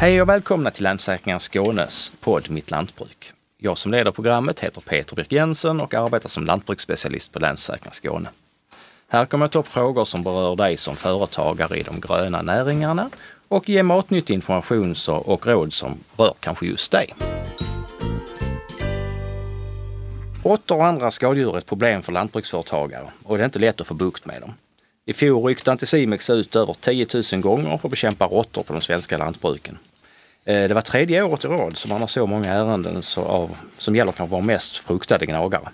Hej och välkomna till Länsförsäkringar Skånes podd Mitt Lantbruk. Jag som leder programmet heter Peter Birk Jensen och arbetar som lantbruksspecialist på Länsförsäkringar Skåne. Här kommer jag ta upp frågor som berör dig som företagare i de gröna näringarna och ge matnyttig information och råd som rör kanske just dig. Råttor och andra skadedjur är ett problem för lantbruksföretagare och det är inte lätt att få bukt med dem. I fjol ryckte Anticimex ut över 10 000 gånger för att bekämpa råttor på de svenska lantbruken. Eh, det var tredje året i rad som man har så många ärenden av, som gäller kanske vår mest fruktade gnagare.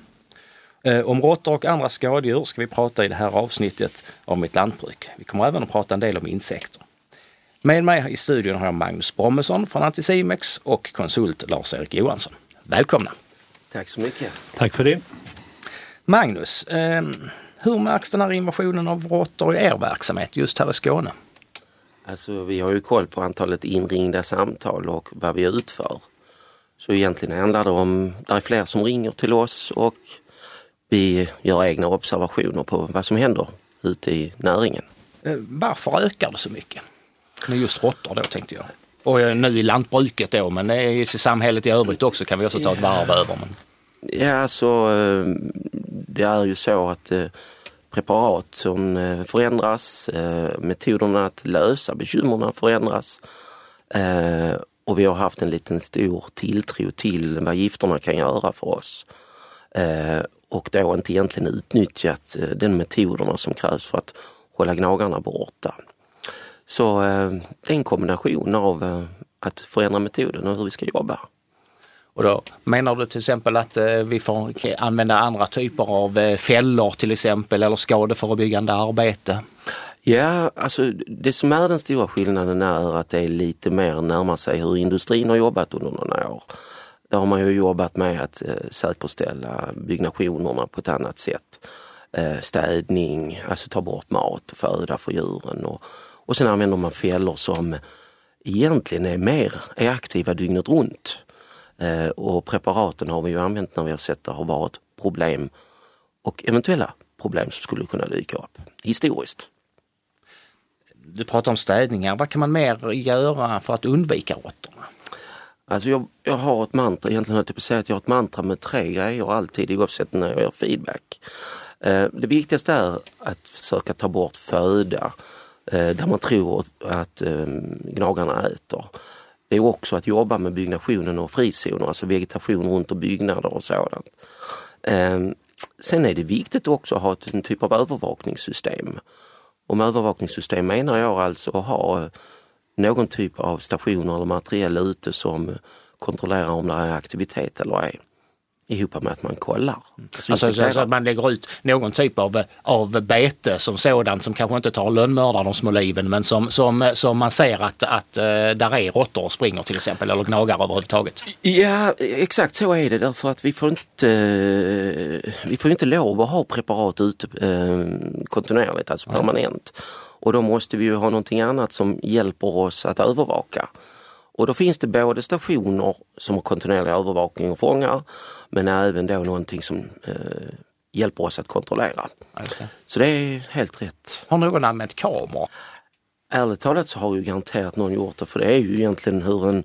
Eh, om råttor och andra skadedjur ska vi prata i det här avsnittet av Mitt lantbruk. Vi kommer även att prata en del om insekter. Med mig i studion har jag Magnus Brommesson från Anticimex och konsult Lars-Erik Johansson. Välkomna! Tack så mycket! Tack för det! Magnus, eh, hur märks den här invasionen av råttor i er verksamhet just här i Skåne? Alltså vi har ju koll på antalet inringda samtal och vad vi utför. Så egentligen handlar det om, det är fler som ringer till oss och vi gör egna observationer på vad som händer ute i näringen. Eh, varför ökar det så mycket? Med just råttor då tänkte jag. Och eh, nu i lantbruket då, men i samhället i övrigt också kan vi också ta ett varv över. Men... Ja, så eh, det är ju så att preparat som eh, förändras, eh, metoderna att lösa bekymren förändras. Eh, och vi har haft en liten stor tilltro till vad gifterna kan göra för oss och då inte egentligen utnyttjat den metoderna som krävs för att hålla gnagarna borta. Så det är en kombination av att förändra metoden och hur vi ska jobba. Och då menar du till exempel att eh, vi får använda andra typer av eh, fällor till exempel eller skadeförebyggande arbete? Ja, alltså det som är den stora skillnaden är att det är lite mer närmar sig hur industrin har jobbat under några år. Där har man ju jobbat med att eh, säkerställa byggnationerna på ett annat sätt. Städning, alltså ta bort mat och föda för djuren. Och, och sen använder man fällor som egentligen är mer är aktiva dygnet runt. Eh, och preparaten har vi ju använt när vi har sett att det har varit problem och eventuella problem som skulle kunna dyka upp historiskt. Du pratar om städningar. Vad kan man mer göra för att undvika råttorna? Alltså jag, jag har ett mantra, egentligen höll jag på att säga att jag har ett mantra med tre grejer alltid oavsett när jag gör feedback. Eh, det viktigaste är att försöka ta bort föda eh, där man tror att gnagarna äter. Det är också att jobba med byggnationen och frizoner, alltså vegetation runt och byggnader och sådant. Ehm, sen är det viktigt också att ha en typ av övervakningssystem. Och med övervakningssystem menar jag alltså att ha någon typ av stationer eller materiell ute som kontrollerar om det är aktivitet eller ej. Ihop med att man kollar. Alltså, så, så, att man lägger ut någon typ av, av bete som sådant som kanske inte tar lönnmördar de små liven men som, som, som man ser att, att uh, där är råttor och springer till exempel eller gnagar överhuvudtaget. Ja exakt så är det därför att vi får inte, vi får inte lov att ha preparat ute uh, kontinuerligt, alltså permanent. Och då måste vi ju ha någonting annat som hjälper oss att övervaka. Och då finns det både stationer som har kontinuerlig övervakning och fångar men även då någonting som eh, hjälper oss att kontrollera. Okay. Så det är helt rätt. Har någon använt kameror? Ärligt talat så har ju garanterat någon gjort det för det är ju egentligen hur en,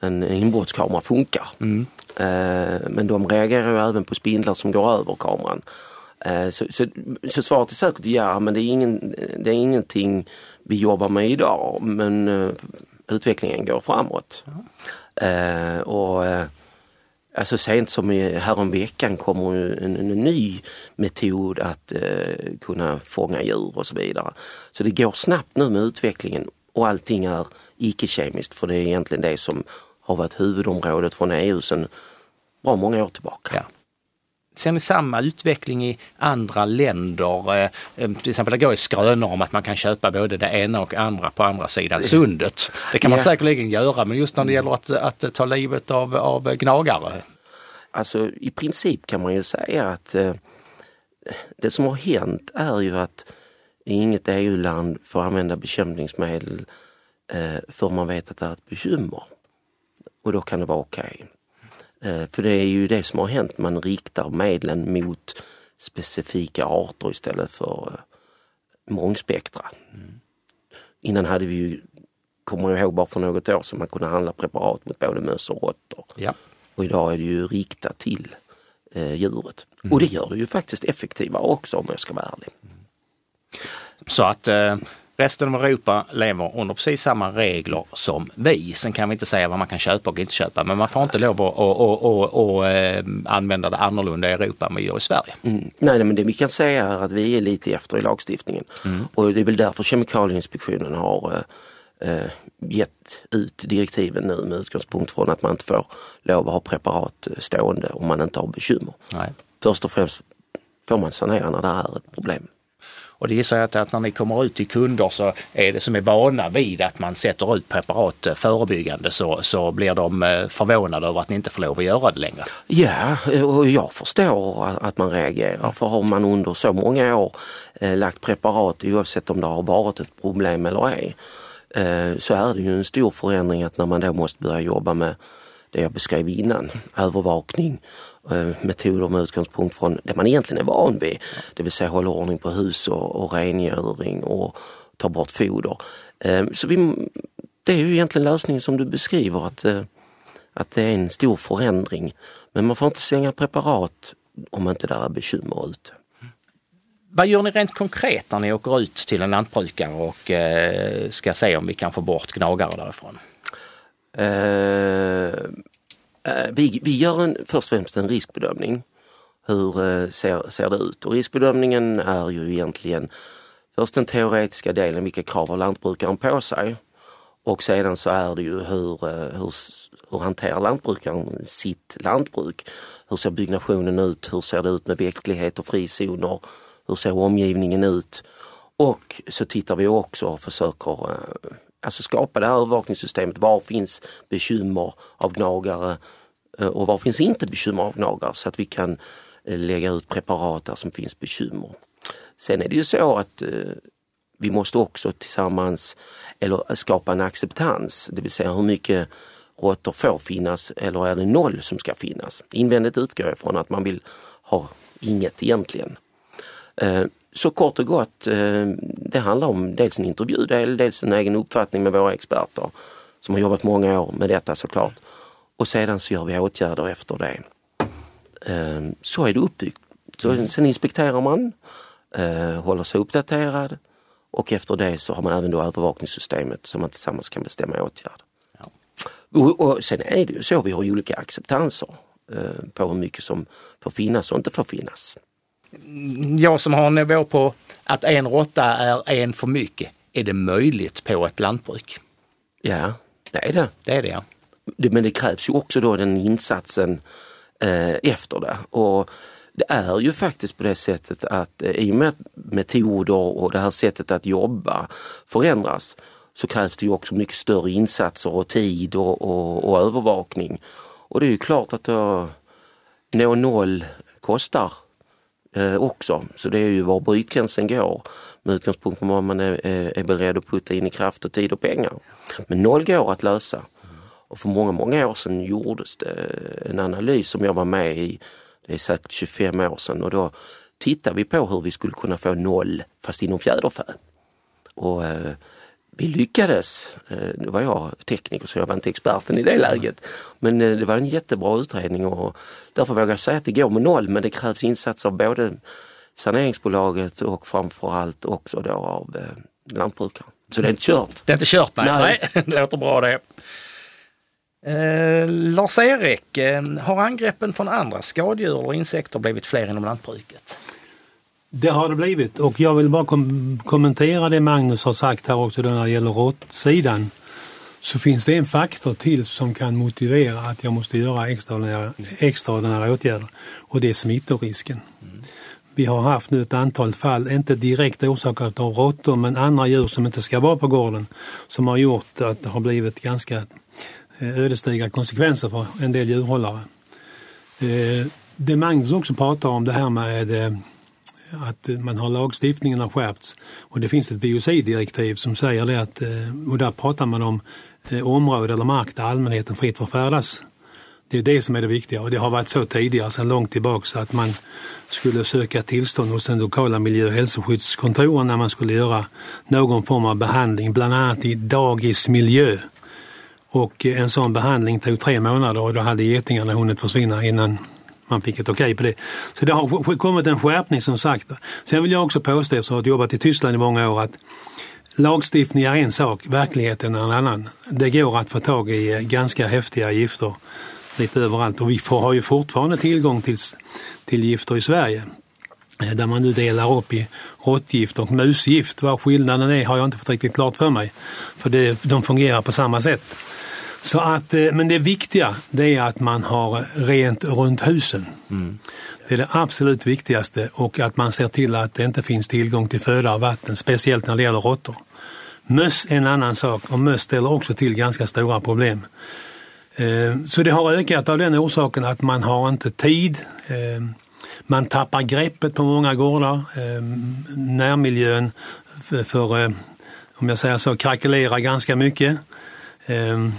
en inbrottskamera funkar. Mm. Eh, men de reagerar ju även på spindlar som går över kameran. Eh, så, så, så svaret är säkert ja, men det är, ingen, det är ingenting vi jobbar med idag. Men uh, utvecklingen går framåt. Mm. Uh, och uh, alltså sent som häromveckan kommer en, en, ny metod att eh, kunna fånga djur och så vidare. Så det går snabbt nu med utvecklingen och allting är icke-kemiskt för det är egentligen det som har varit huvudområdet från EU sedan bra många år tillbaka. Ja. Ser ni samma utveckling i andra länder? Eh, eh, till exempel det går i skrönor om att man kan köpa både det ena och andra på andra sidan sundet. Det kan man ja. säkerligen göra men just när det gäller att, att ta livet av, av gnagare. Alltså i princip kan man ju säga att eh, det som har hänt är ju att inget EU-land får använda bekämpningsmedel eh, för man vet att det är ett bekymmer. Och då kan det vara okej. Okay. Eh, för det är ju det som har hänt, man riktar medlen mot specifika arter istället för eh, mångspektra. Mm. Innan hade vi ju kommer jag ihåg bara för något år sedan man kunde handla preparat mot både möss och råttor. Ja. Och idag är det ju riktat till eh, djuret. Och det gör det ju faktiskt effektivare också om jag ska vara ärlig. Så att eh, resten av Europa lever under precis samma regler som vi. Sen kan vi inte säga vad man kan köpa och inte köpa men man får inte lov att och, och, och, och eh, använda det annorlunda i Europa än vi gör i Sverige. Mm. Nej, men det vi kan säga är att vi är lite efter i lagstiftningen. Och det är väl därför Kemikalieinspektionen har eh, eh, gett ut direktiven nu med utgångspunkt från att man inte får lov att ha preparat stående om man inte har bekymmer. Nej. Först och främst får man sanera när det är ett problem. Och det gissar jag att när ni kommer ut till kunder så är det som är vana vid att man sätter ut preparat eh, förebyggande så, så blir de eh, förvånade över att ni inte får lov att göra det längre. Ja, eh, och jag förstår att- man reagerar för har man under så många år lagt preparat oavsett om det har varit ett problem eller ej så är det ju en stor förändring att när man då måste börja jobba med det jag beskrev innan, övervakning, eh, metoder med utgångspunkt från det man egentligen är van vid. Det vill säga hålla ordning på hus och, och rengöring och ta bort foder. Eh, så vi, det är ju egentligen lösningen som du beskriver att eh, att det är en stor förändring. Men man får inte slänga preparat om inte det är bekymmer ute. Vad gör ni rent konkret när ni åker ut till en lantbrukare och ska se om vi kan få bort gnagare därifrån? Eh, Eh, vi, vi gör en, först och främst en riskbedömning. Hur eh, ser, ser det ut? Och riskbedömningen är ju egentligen först den teoretiska delen, vilka krav har lantbrukaren på sig? Och sedan så är det ju hur, eh, hur, hur hanterar lantbrukaren sitt lantbruk? Hur ser byggnationen ut? Hur ser det ut med växtlighet och frizoner? Hur ser omgivningen ut? Och så tittar vi också och försöker alltså skapa det här övervakningssystemet. Var finns bekymmer av gnagare eh, och var finns inte bekymmer av gnagare så att vi kan eh, lägga ut preparat där som finns bekymmer. Sen är det ju så att eh, vi måste också tillsammans eller eh, skapa en acceptans, det vill säga hur mycket råttor får finnas eller är det noll som ska finnas? Invändigt utgår jag från att man vill ha inget egentligen. Så kort och gott, eh, det handlar om dels en intervjudel, dels en egen uppfattning med våra experter som har jobbat många år med detta såklart. Och sedan så gör vi åtgärder efter det. Eh, Så är det uppbyggt. Så, sen inspekterar man, eh, håller sig uppdaterad och efter det så har man även då övervakningssystemet som man tillsammans kan bestämma åtgärder. Ja. Och, och sen är det ju så, vi har olika acceptanser eh, på hur mycket som får finnas och inte får finnas. Jag som har en nivå på att en råtta är en för mycket. Är det möjligt på ett lantbruk? Ja, det är det. Det är det ja. men det krävs ju också då den insatsen eh, efter det. Och det är ju faktiskt på det sättet att eh, i och med att metoder och det här sättet att jobba förändras så krävs det ju också mycket större insatser och tid och, och, och övervakning. Och det är ju klart att då, nå noll kostar eh, också. Så det är ju var brytgränsen går med utgångspunkt från vad man är, är är beredd att putta in i kraft och tid och pengar. Men noll går att lösa. Och för många, många år sedan gjordes det en analys som jag var med i, det är säkert 25 år sedan och då tittade vi på hur vi skulle kunna få noll fast inom fjäderfä. Och eh, vi lyckades. Eh, nu var jag tekniker så jag var inte experten i det läget. Men eh, det var en jättebra utredning och därför vågar jag säga att det går med noll men det krävs insatser av både saneringsbolaget och framförallt också då av eh, lantbrukaren. Så det är inte kört. Det är inte kört nej. Nej. nej. det låter bra det. Eh, Lars-Erik, har angreppen från andra skadedjur eller insekter blivit fler inom lantbruket? Det har det blivit och jag vill bara kom kommentera det Magnus har sagt här också när det gäller råttsidan. Så finns det en faktor till som kan motivera att jag måste göra extraordinära, extraordinära åtgärder och det är smittorisken. Vi har haft nu ett antal fall, inte direkt orsakat av råttor men andra djur som inte ska vara på gården som har gjort att det har blivit ganska eh, ödesdigra konsekvenser för en del djurhållare. Eh, det Magnus också pratar om det här med eh, att eh, man har lagstiftningen har skärpts och det finns ett biociddirektiv som säger det att, eh, och där pratar man om eh, område eller mark där allmänheten fritt får färdas. Det är det som är det viktiga och det har varit så tidigare sedan långt tillbaka att man skulle söka tillstånd hos den lokala miljö och hälsoskyddskontoren när man skulle göra någon form av behandling, bland annat i dagismiljö. Och en sån behandling tog tre månader och då hade getingarna hunnit försvinna innan man fick ett okej okay på det. Så det har kommit en skärpning som sagt. Sen vill jag också påstå, efter att ha jobbat i Tyskland i många år, att lagstiftning är en sak, verkligheten är en annan. Det går att få tag i eh, ganska häftiga gifter lite överallt och vi får, har ju fortfarande tillgång till, till gifter i Sverige eh, där man nu delar upp i råttgift och musgift. Vad skillnaden är har jag inte fått riktigt klart för mig. För det, de fungerar på samma sätt. Så att, eh, men det viktiga det är att man har rent runt husen. Mm. Det är det absolut viktigaste och att man ser till att det inte finns tillgång till föda och vatten, speciellt när det gäller råttor. Möss är en annan sak och möss ställer också till ganska stora problem. Eh, så det har ökat av den orsaken att man har inte tid. Eh, man tappar greppet på många gårdar. Närmiljön för, om jag säger så, krackelerar ganska mycket. Ehm,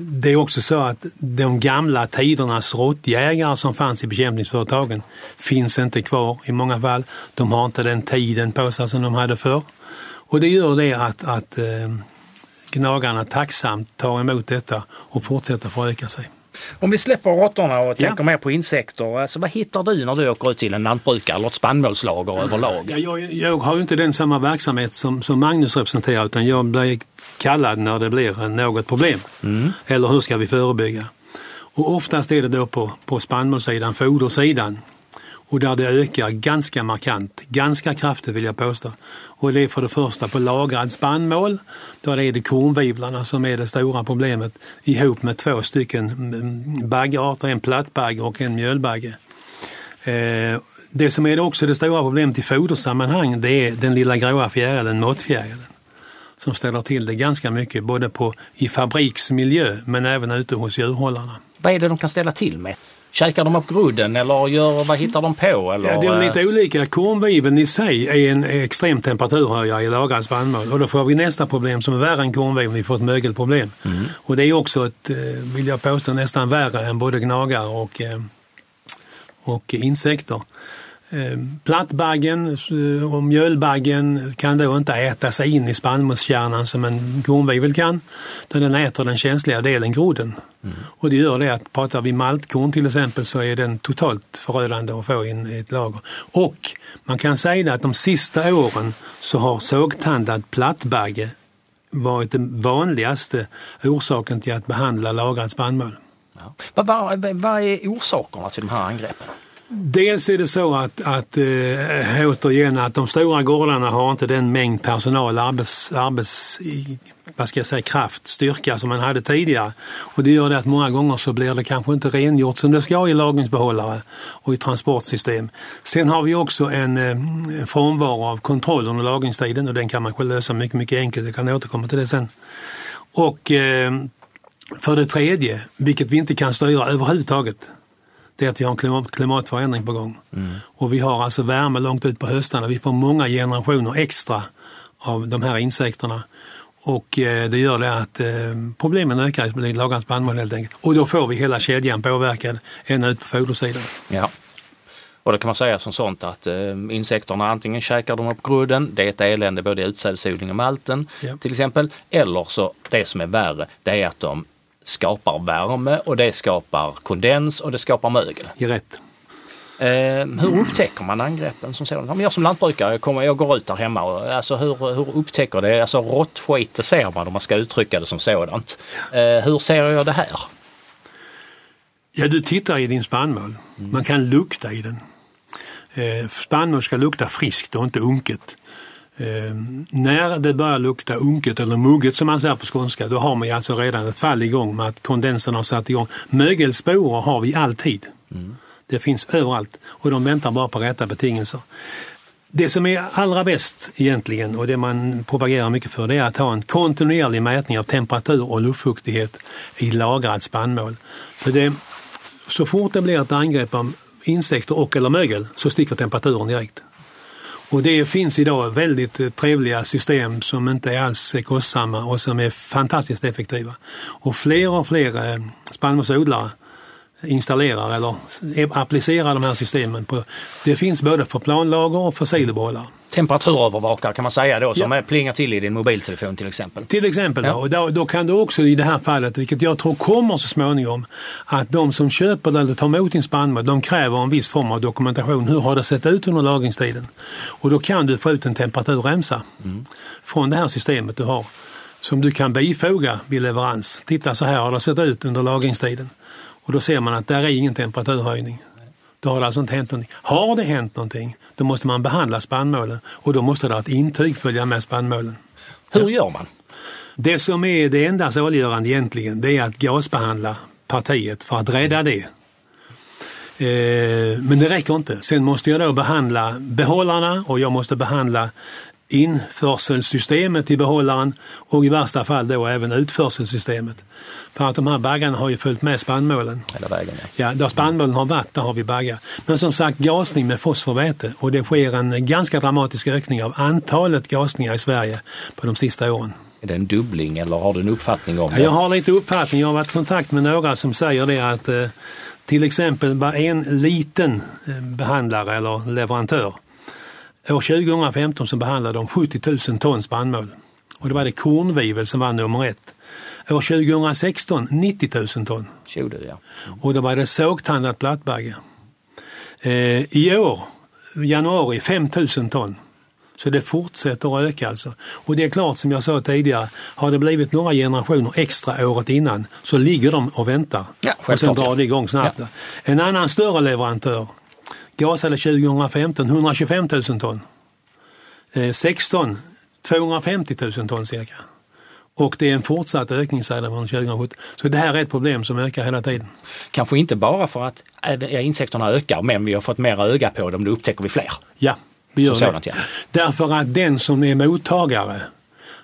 det är också så att de gamla tidernas råttjägare som fanns i bekämpningsföretagen finns inte kvar i många fall. De har inte den tiden på sig som de hade förr. Och det gör det att, att ehm, gnagarna tacksamt tar emot detta och fortsätter föröka sig. Om vi släpper råttorna och tänker ja. mer på insekter, alltså vad hittar du när du åker ut till en lantbrukare eller ett spannmålslager överlag? Ja, jag, jag har ju inte den samma verksamhet som, som Magnus representerar utan jag blir kallad när det blir något problem. Mm. Eller hur ska vi förebygga? Och oftast är det då på, på spannmålssidan, fodersidan och där det ökar ganska markant, ganska kraftigt vill jag påstå. Och det är för det första på lagrad spannmål, där är det kornvivlarna som är det stora problemet ihop med två stycken mm, baggarter, en plattbagge och en mjölbagge. Eh, det som är också det stora problemet i fodersammanhang det är den lilla gråa fjärilen, måttfjärilen som ställer till det ganska mycket både på, i fabriksmiljö men även ute hos djurhållarna. Vad är det de kan ställa till med? Käkar de upp grudden eller gör, vad hittar de på? Eller? Ja, det är lite olika. Kornviven i sig är en extrem temperaturhöjare i lagrad spannmål och då får vi nästa problem som är värre än kornviven. Vi får ett mögelproblem. Mm. Och det är också ett, eh, vill jag påstå, nästan värre än både gnagare och, eh, och insekter. Ehm, plattbaggen eh, och mjölbaggen kan då inte äta sig in i spannmålskärnan som en kornvivel kan. Utan den äter den känsliga delen, grodden. Mm. Och det gör det att pratar vi maltkorn till exempel så är den totalt förödande att få in i ett lager. Och man kan säga att de sista åren så har sågtandad plattbagge varit den vanligaste orsaken till att behandla lagrad spannmål. Ja. Vad, vad, vad är orsakerna till de här angreppen? Dels är det så att, att äh, återigen att de stora gårdarna har inte den mängd personal, arbets, arbets vad ska jag säga, kraft, styrka som man hade tidigare. Och det gör det att många gånger så blir det kanske inte rengjort som det ska i lagringsbehållare och i transportsystem. Sen har vi också en eh, frånvaro av kontroll under lagringstiden och den kan man lösa mycket, mycket enkelt. Jag kan återkomma till det sen. Och eh, för det tredje, vilket vi inte kan styra överhuvudtaget, det är att vi har en klimat, klimatförändring på gång. Mm. Och vi har alltså värme långt ut på höstarna. Vi får många generationer extra av de här insekterna. Och eh, det gör det att eh, problemen ökar i lagrat spannmål helt enkelt. Och då får vi hela kedjan påverkad ända ut på fodersidan. Ja. Och då kan man säga som sånt att eh, insekterna antingen käkar de upp grudden, det är ett elände både i utsädesodling och malten ja. till exempel. Eller så det som är värre, det är att de skapar värme och det skapar kondens och det skapar mögel. Ja, rätt. Eh, hur upptäcker man angreppen som sådana? Jag som lantbrukare, jag, kommer, jag går ut där hemma, och, alltså hur, hur upptäcker det? Alltså råttskit, det ser man om man ska uttrycka det som sådant. Eh, hur ser jag det här? Ja, du tittar i din spannmål. Mm. Man kan lukta i den. Eh, spannmål ska lukta friskt och inte unket. Eh, när det börjar lukta unket eller mugget som man säger på skånska, då har man alltså redan ett fall igång med att kondensen har satt igång. Mögelsporer har vi alltid. Mm. Det finns överallt och de väntar bara på rätta betingelser. Det som är allra bäst egentligen och det man propagerar mycket för det är att ha en kontinuerlig mätning av temperatur och luftfuktighet i lagrad spannmål. För det, så fort det blir ett angrepp av insekter och eller mögel så sticker temperaturen direkt. Och det finns idag väldigt eh, trevliga system som inte alls är kostsamma och som är fantastiskt effektiva. Och fler och fler eh, spannmålsodlare installerar eller applicerar de här systemen. På, det finns både för planlager och för silobehållare. Temperaturövervakare kan man säga då som ja. plingar till i din mobiltelefon till exempel. Till exempel ja. då. Och då, då, kan du också i det här fallet, vilket jag tror kommer så småningom, att de som köper eller tar emot din spannmål, de kräver en viss form av dokumentation. Hur har det sett ut under lagringstiden? Och då kan du få ut en temperaturremsa mm. från det här systemet du har som du kan bifoga vid leverans. Titta så här har det sett ut under lagringstiden. Och då ser man att där är ingen temperaturhöjning. Då har det alltså inte hänt någonting. Har det hänt någonting, då måste man behandla spannmålen och då måste det ha ett intyg följa med spannmålen. Hur gör man? Det som är det enda saliggörande egentligen, det är att gasbehandla partiet för att rädda det. Eh, men det räcker inte. Sen måste jag då behandla behållarna och jag måste behandla införselsystemet i behållaren och i värsta fall då även utförselsystemet. För att de här baggarna har ju följt med spannmålen. Hela vägen ja. ja där spannmålen har varit, där har vi baggar. Men som sagt gasning med fosforväte och det sker en ganska dramatisk ökning av antalet gasningar i Sverige på de sista åren. Är det en dubbling eller har du en uppfattning om det? Jag har lite uppfattning. Jag har varit i kontakt med några som säger det att eh, till exempel bara en liten eh, behandlare eller leverantör År 2015 så behandlade de 70 000 ton spannmål och då var det kornvivel som var nummer ett. År 2016 90 000 ton. 20, ja. Och då var det sågtandad plattbagge. Eh, I år, januari, 5 000 ton. Så det fortsätter att öka alltså. Och det är klart som jag sa tidigare, har det blivit några generationer extra året innan så ligger de och väntar. Ja, och sen drar det igång snabbt. Ja. En annan större leverantör gasade 2015 125 000 ton. Eh, 16 250 000 ton cirka. Och det är en fortsatt ökning sedan 2017. Så det här är ett problem som ökar hela tiden. Kanske inte bara för att insekterna ökar men vi har fått mer öga på dem, då upptäcker vi fler. Ja, vi gör det. ja. Därför att den som är mottagare,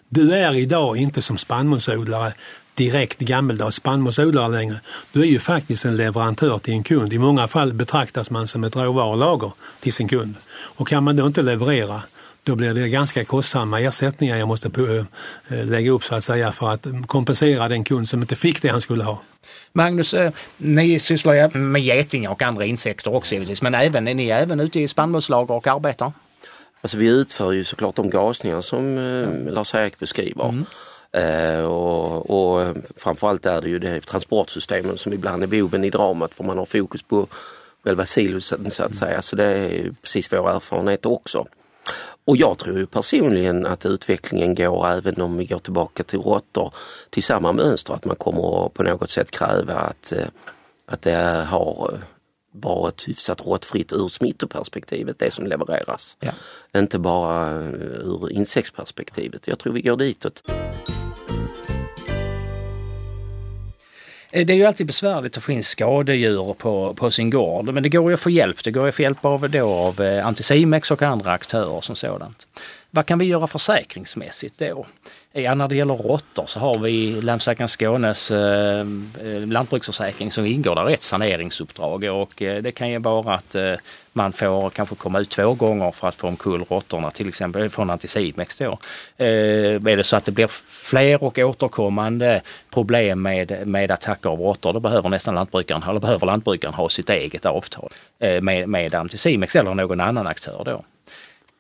du är idag inte som spannmålsodlare direkt gammeldags spannmålsodlare längre. Du är ju faktiskt en leverantör till en kund. I många fall betraktas man som ett råvarulager till sin kund. Och kan man då inte leverera då blir det ganska kostsamma ersättningar jag måste på, äh, lägga upp så att säga för att kompensera den kund som inte fick det han skulle ha. Magnus, äh, ni sysslar ju med getingar och andra insekter också givetvis, men även, är ni även ute i spannmålslager och arbetar? Alltså vi utför ju såklart de gasningar som äh, Lars-Erik beskriver. Mm. Eh, och, och framförallt är det ju det transportsystemen som ibland är boven i dramat för man har fokus på själva silosen så att säga. Så det är precis vår erfarenhet också. Och jag tror ju personligen att utvecklingen går även om vi går tillbaka till råttor till samma mönster att man kommer på något sätt kräva att, eh, att det har varit hyfsat råttfritt ur smittoperspektivet det som levereras. Ja. Inte bara eh, ur insektsperspektivet. Jag tror vi går ditåt. Eh, det är ju alltid besvärligt att få in skadedjur på, på sin gård, men det går ju att få hjälp. Det går ju att få hjälp av, då, av eh, Anticimex och andra aktörer som sådant. Vad kan vi göra försäkringsmässigt då? Ja, när det gäller råttor så har vi Länsförsäkringar Skånes eh, eh, lantbruksförsäkring som ingår där ett saneringsuppdrag och eh, det kan ju vara att eh, man får kanske komma ut två gånger för att få omkull råttorna till exempel eh, från Anticimex då. Eh, är det så att det blir fler och återkommande problem med, med attacker av råttor då behöver nästan lantbrukaren, eller behöver lantbrukaren ha sitt eget avtal eh, med, med Anticimex eller någon annan aktör då.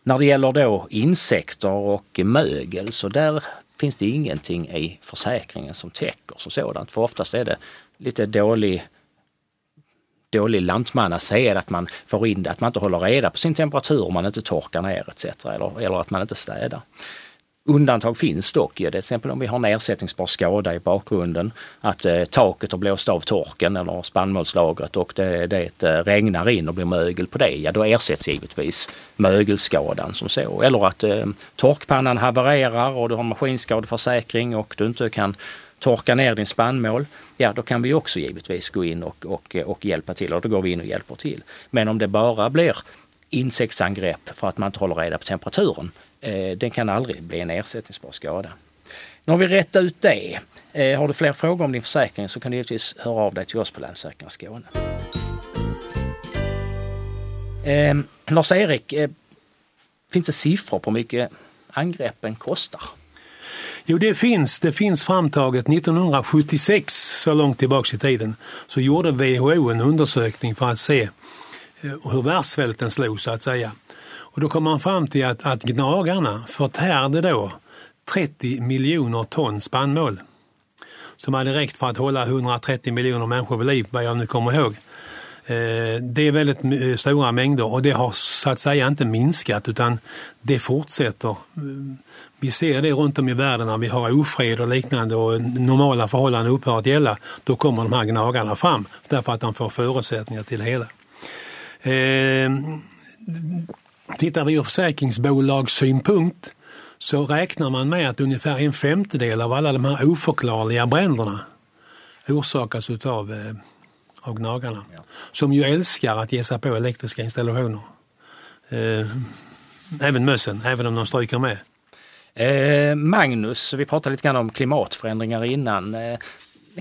När det gäller då insekter och mögel så där finns det ingenting i försäkringen som täcker som sådant. För oftast är det lite dålig dålig lantmannased att man får in det, att man inte håller reda på sin temperatur om man inte torkar ner etc. Eller, eller att man inte städar. Undantag finns dock ju, till exempel om vi har en ersättningsbar skada i bakgrunden, att eh, taket har blåst av torken eller spannmålslagret och det, det eh, regnar in och blir mögel på det, ja då ersätts givetvis mögelskadan som så. Eller att eh, torkpannan havererar och du har maskinskadeförsäkring och du inte kan torka ner din spannmål, ja då kan vi också givetvis gå in och, och, och hjälpa till och då går vi in och hjälper till. Men om det bara blir insektsangrepp för att man inte håller reda på temperaturen, Eh, den kan aldrig bli en ersättningsbar skada. Nu har vi rätt ut det. Eh, har du fler frågor om din försäkring så kan du givetvis höra av dig till oss på Länsförsäkringar Skåne. Eh, Lars-Erik, eh, finns det siffror på hur mycket angreppen kostar? Jo, det finns. Det finns framtaget 1976, så långt tillbaks i tiden, så gjorde WHO en undersökning för att se eh, hur världssvälten slog så att säga. Och då kom man fram till att, att gnagarna förtärde då 30 miljoner ton spannmål som hade räckt för att hålla 130 miljoner människor vid liv, vad jag nu kommer ihåg. Eh, det är väldigt eh, stora mängder och det har så att säga inte minskat utan det fortsätter. Mm, vi ser det runt om i världen när vi har ofred och liknande och normala förhållanden upphör att gälla. Då kommer de här gnagarna fram därför att de får förutsättningar till det hela. Eh, Tittar vi ur försäkringsbolags synpunkt så räknar man med att ungefär en femtedel av alla de här oförklarliga bränderna orsakas utav eh, av gnagarna. Ja. Som ju älskar att ge sig på elektriska installationer. Eh, även mössen, även om de stryker med. Eh, Magnus, vi pratade lite grann om klimatförändringar innan. Eh,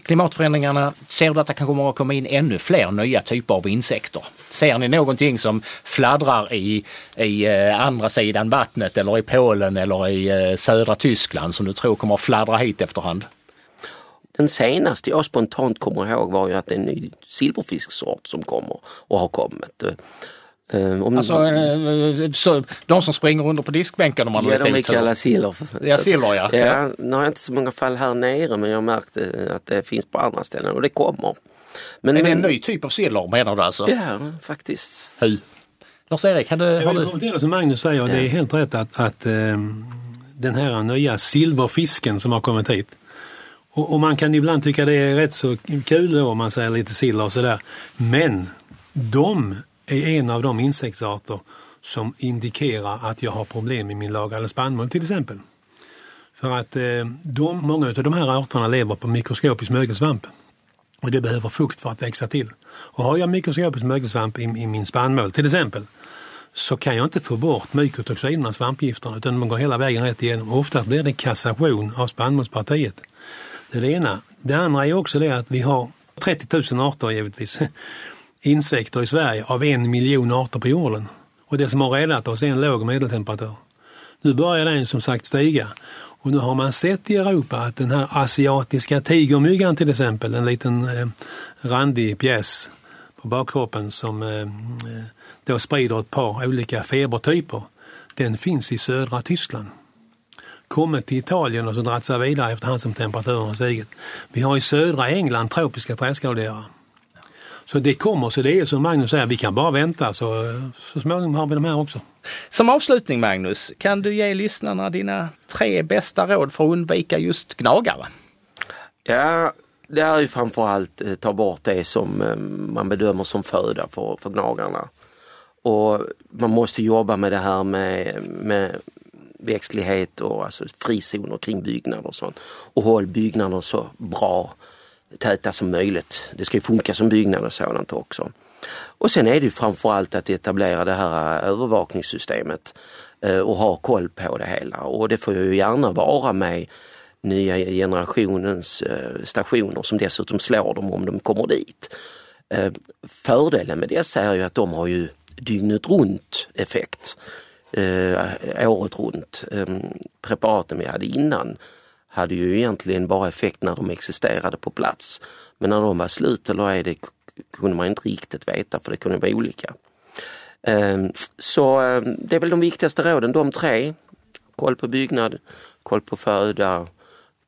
klimatförändringarna, ser du att det kan komma att komma in ännu fler nya typer av insekter? Ser ni någonting som fladdrar i, i eh, andra sidan vattnet eller i Polen eller i eh, södra Tyskland som du tror kommer att fladdra hit efterhand? Den senaste jag spontant kommer ihåg var ju att det är en ny silverfisksort som kommer och har kommit. Um, om alltså, uh, så, de som springer under på diskbänken om man ja, har lite de är kallade silver. Ja, silver ja. ja. Nu har jag inte så många fall här nere men jag har märkt att det finns på andra ställen och det kommer. Men, är det en ny typ av silver menar du alltså? Ja, faktiskt. Hur? Lars-Erik, har du... Jag vill kommentera som Magnus säger, ja. det är helt rätt att, att um, den här nya silverfisken som har kommit hit och, och, man kan ibland tycka det är rätt så kul då om man säger lite sill och sådär. Men de är en av de insektsarter som indikerar att jag har problem i min lagade spannmål till exempel. För att eh, de, många av de här arterna lever på mikroskopisk mögelsvamp. Och det behöver fukt för att växa till. Och har jag mikroskopisk mögelsvamp i, i min spannmål till exempel så kan jag inte få bort mykotoxinerna, svampgifterna, utan de går hela vägen rätt igenom. Ofta blir det kassation av spannmålspartiet. Det är det ena. Det andra är också det att vi har 30 000 arter givetvis insekter i Sverige av en miljon arter på jorden. Och det som har räddat oss är en låg medeltemperatur. Nu börjar den som sagt stiga och nu har man sett i Europa att den här asiatiska tigermyggan till exempel, en liten eh, randig pjäs på bakkroppen som eh, eh då sprider ett par olika febertyper, den finns i södra Tyskland kommit till Italien och så dragit sig vidare efterhand som temperaturen har stigit. Vi har i södra England tropiska träskaldjur. Så det kommer, så det är som Magnus säger, vi kan bara vänta så, så småningom har vi de här också. Som avslutning Magnus, kan du ge lyssnarna dina tre bästa råd för att undvika just gnagare? Ja, det är ju framförallt eh, ta bort det som eh, man bedömer som föda för, för gnagarna. Och man måste jobba med det här med, med växtlighet och alltså frizoner kring byggnader och sånt. Och håll byggnader så bra täta som möjligt. Det ska ju funka som byggnad och sådant också. Och sen är det ju framförallt att etablera det här eh, övervakningssystemet eh, och ha koll på det hela och det får ju gärna vara med nya generationens eh, stationer som dessutom slår dem om de kommer dit. Fördelen med dessa är ju att de har ju dygnet runt effekt året runt. Preparaten vi hade innan hade ju egentligen bara effekt när de existerade på plats. Men när de var slut eller ej, det kunde man inte riktigt veta för det kunde vara olika. Ehm, så ehm, det är väl de viktigaste råden, de tre. Koll på byggnad, koll på föda,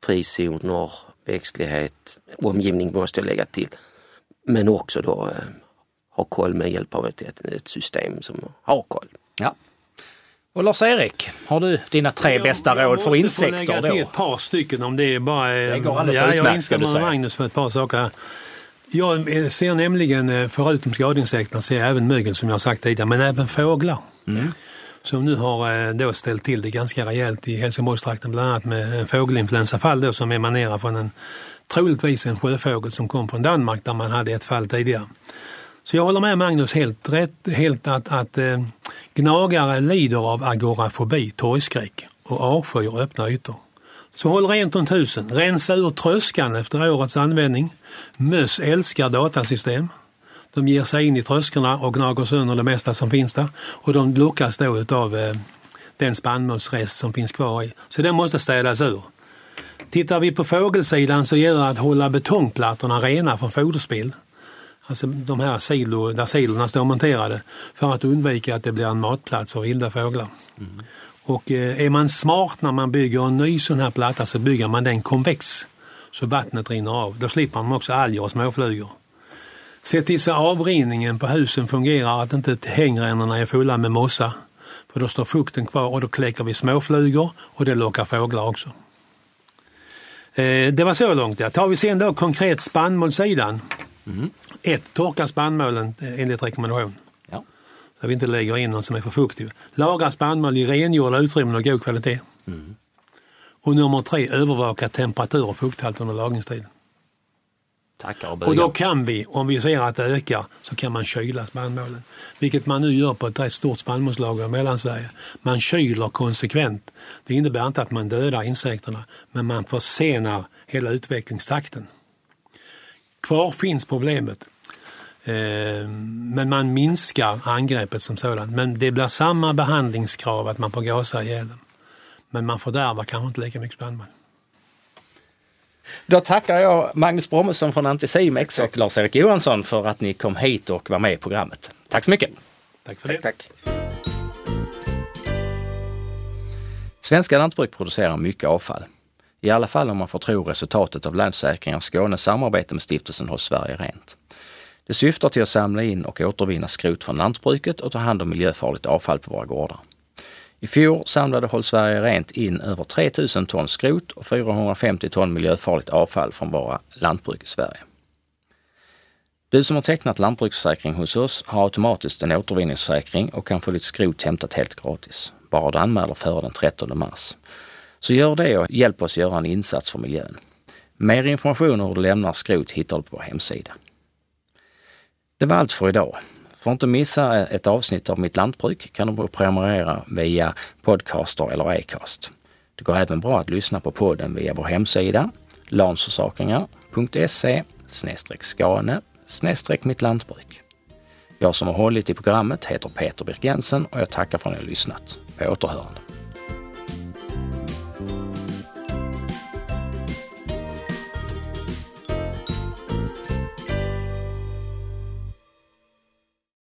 frizoner, växtlighet, omgivning måste jag lägga till. Men också då ehm, ha koll med hjälp av ett, ett system som har koll. Ja, och Lars-Erik, har du dina tre jag, bästa jag råd för insekter? Jag måste lägga till ett par stycken om det är bara... Det går alldeles ja, Jag instämmer med Magnus med ett par saker. Jag ser nämligen, eh, förutom skadeinsekterna, ser jag även mögel som jag sagt tidigare, men även fåglar. Mm. Som nu har eh, då ställt till det ganska rejält i Helsingborgstrakten, bland annat med en fågelinfluensafall då som emanerar från en, troligtvis en sjöfågel som kom från Danmark där man hade ett fall tidigare. Så jag håller med Magnus helt rätt, helt att, att eh, gnagare lider av agorafobi, torgskräck och avskyr öppna ytor. Så håll rent runt husen, rensa ur tröskan efter årets användning. Möss älskar datasystem. De ger sig in i tröskorna och gnager sönder det mesta som finns där och de lockas då utav eh, den spannmålsrest som finns kvar i. Så den måste städas ur. Tittar vi på fågelsidan så gäller det att hålla betongplattorna rena från foderspill. Alltså de här silo, där silorna står monterade för att undvika att det blir en matplats för vilda fåglar. Mm. Och eh, är man smart när man bygger en ny sån här platta så bygger man den konvex så vattnet rinner av. Då slipper man också alger och småflugor. Se till så avrinningen på husen fungerar, att inte hängrännorna är fulla med mossa. För då står fukten kvar och då kläcker vi småflugor och det lockar fåglar också. Eh, det var så långt ja. Tar vi sen då konkret spannmålssidan. Mm. Ett, torka spannmålen eh, enligt rekommendation. Ja. Så vi inte lägger in någon som är för fuktig. Lagra spannmål i rengjorda utrymmen och god kvalitet. Mm. Och nummer tre, övervaka temperatur och fukthalt under lagringstiden. Tackar och, och då kan vi, om vi ser att det ökar, så kan man kyla spannmålen. Vilket man nu gör på ett rätt stort spannmålslager i Mellansverige. Man kyler konsekvent. Det innebär inte att man dödar insekterna, men man försenar hela utvecklingstakten. Kvar finns problemet. Eh, men man minskar angreppet som sådant. Men det blir samma behandlingskrav att man får gasa ihjäl dem. Men man fördärvar kanske inte lika mycket spannmål. Då tackar jag Magnus Brommesson från Anticimex och Lars-Erik Johansson för att ni kom hit och var med i programmet. Tack så mycket! Tack för det! Tack, tack. Svenska lantbruk producerar mycket avfall. I alla fall om man får tro resultatet av Länsförsäkringar Skånes samarbete med stiftelsen Håll Sverige Rent. Det syftar till att samla in och återvinna skrot från lantbruket och ta hand om miljöfarligt avfall på våra gårdar. I fjol samlade Håll Sverige Rent in över 3000 ton skrot och 450 ton miljöfarligt avfall från våra lantbruk i Sverige. Du som har tecknat lantbruksförsäkring hos oss har automatiskt en återvinningsförsäkring och kan få ditt skrot hämtat helt gratis. Bara du anmäler före den 13 mars. Så gör det och hjälp oss göra en insats för miljön. Mer information om hur du lämnar skrot hittar du på vår hemsida. Det var allt för idag. För att inte missa ett avsnitt av Mitt Lantbruk kan du prenumerera via Podcaster eller Acast. Det går även bra att lyssna på podden via vår hemsida lansförsäkringar.se skane mitt lantbruk. Jag som har hållit i programmet heter Peter Birk Jensen och jag tackar för att ni har lyssnat. På återhörande.